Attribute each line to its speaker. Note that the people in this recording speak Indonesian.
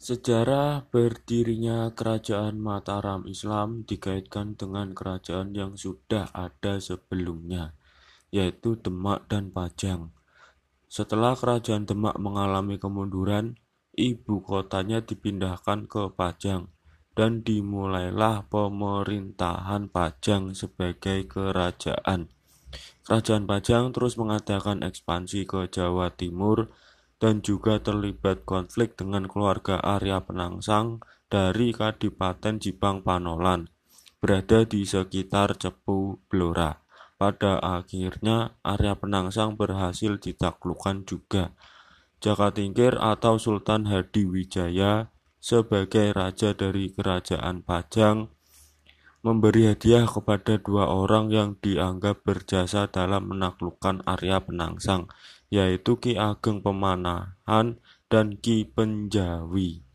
Speaker 1: Sejarah berdirinya Kerajaan Mataram Islam dikaitkan dengan kerajaan yang sudah ada sebelumnya, yaitu Demak dan Pajang. Setelah Kerajaan Demak mengalami kemunduran, ibu kotanya dipindahkan ke Pajang, dan dimulailah pemerintahan Pajang sebagai kerajaan. Kerajaan Pajang terus mengadakan ekspansi ke Jawa Timur dan juga terlibat konflik dengan keluarga Arya Penangsang dari Kadipaten Jipang Panolan, berada di sekitar Cepu Blora. Pada akhirnya Arya Penangsang berhasil ditaklukkan juga. Jaka Tingkir atau Sultan Hadiwijaya sebagai raja dari kerajaan Pajang memberi hadiah kepada dua orang yang dianggap berjasa dalam menaklukkan Arya Penangsang, yaitu Ki Ageng Pemanahan dan Ki Penjawi.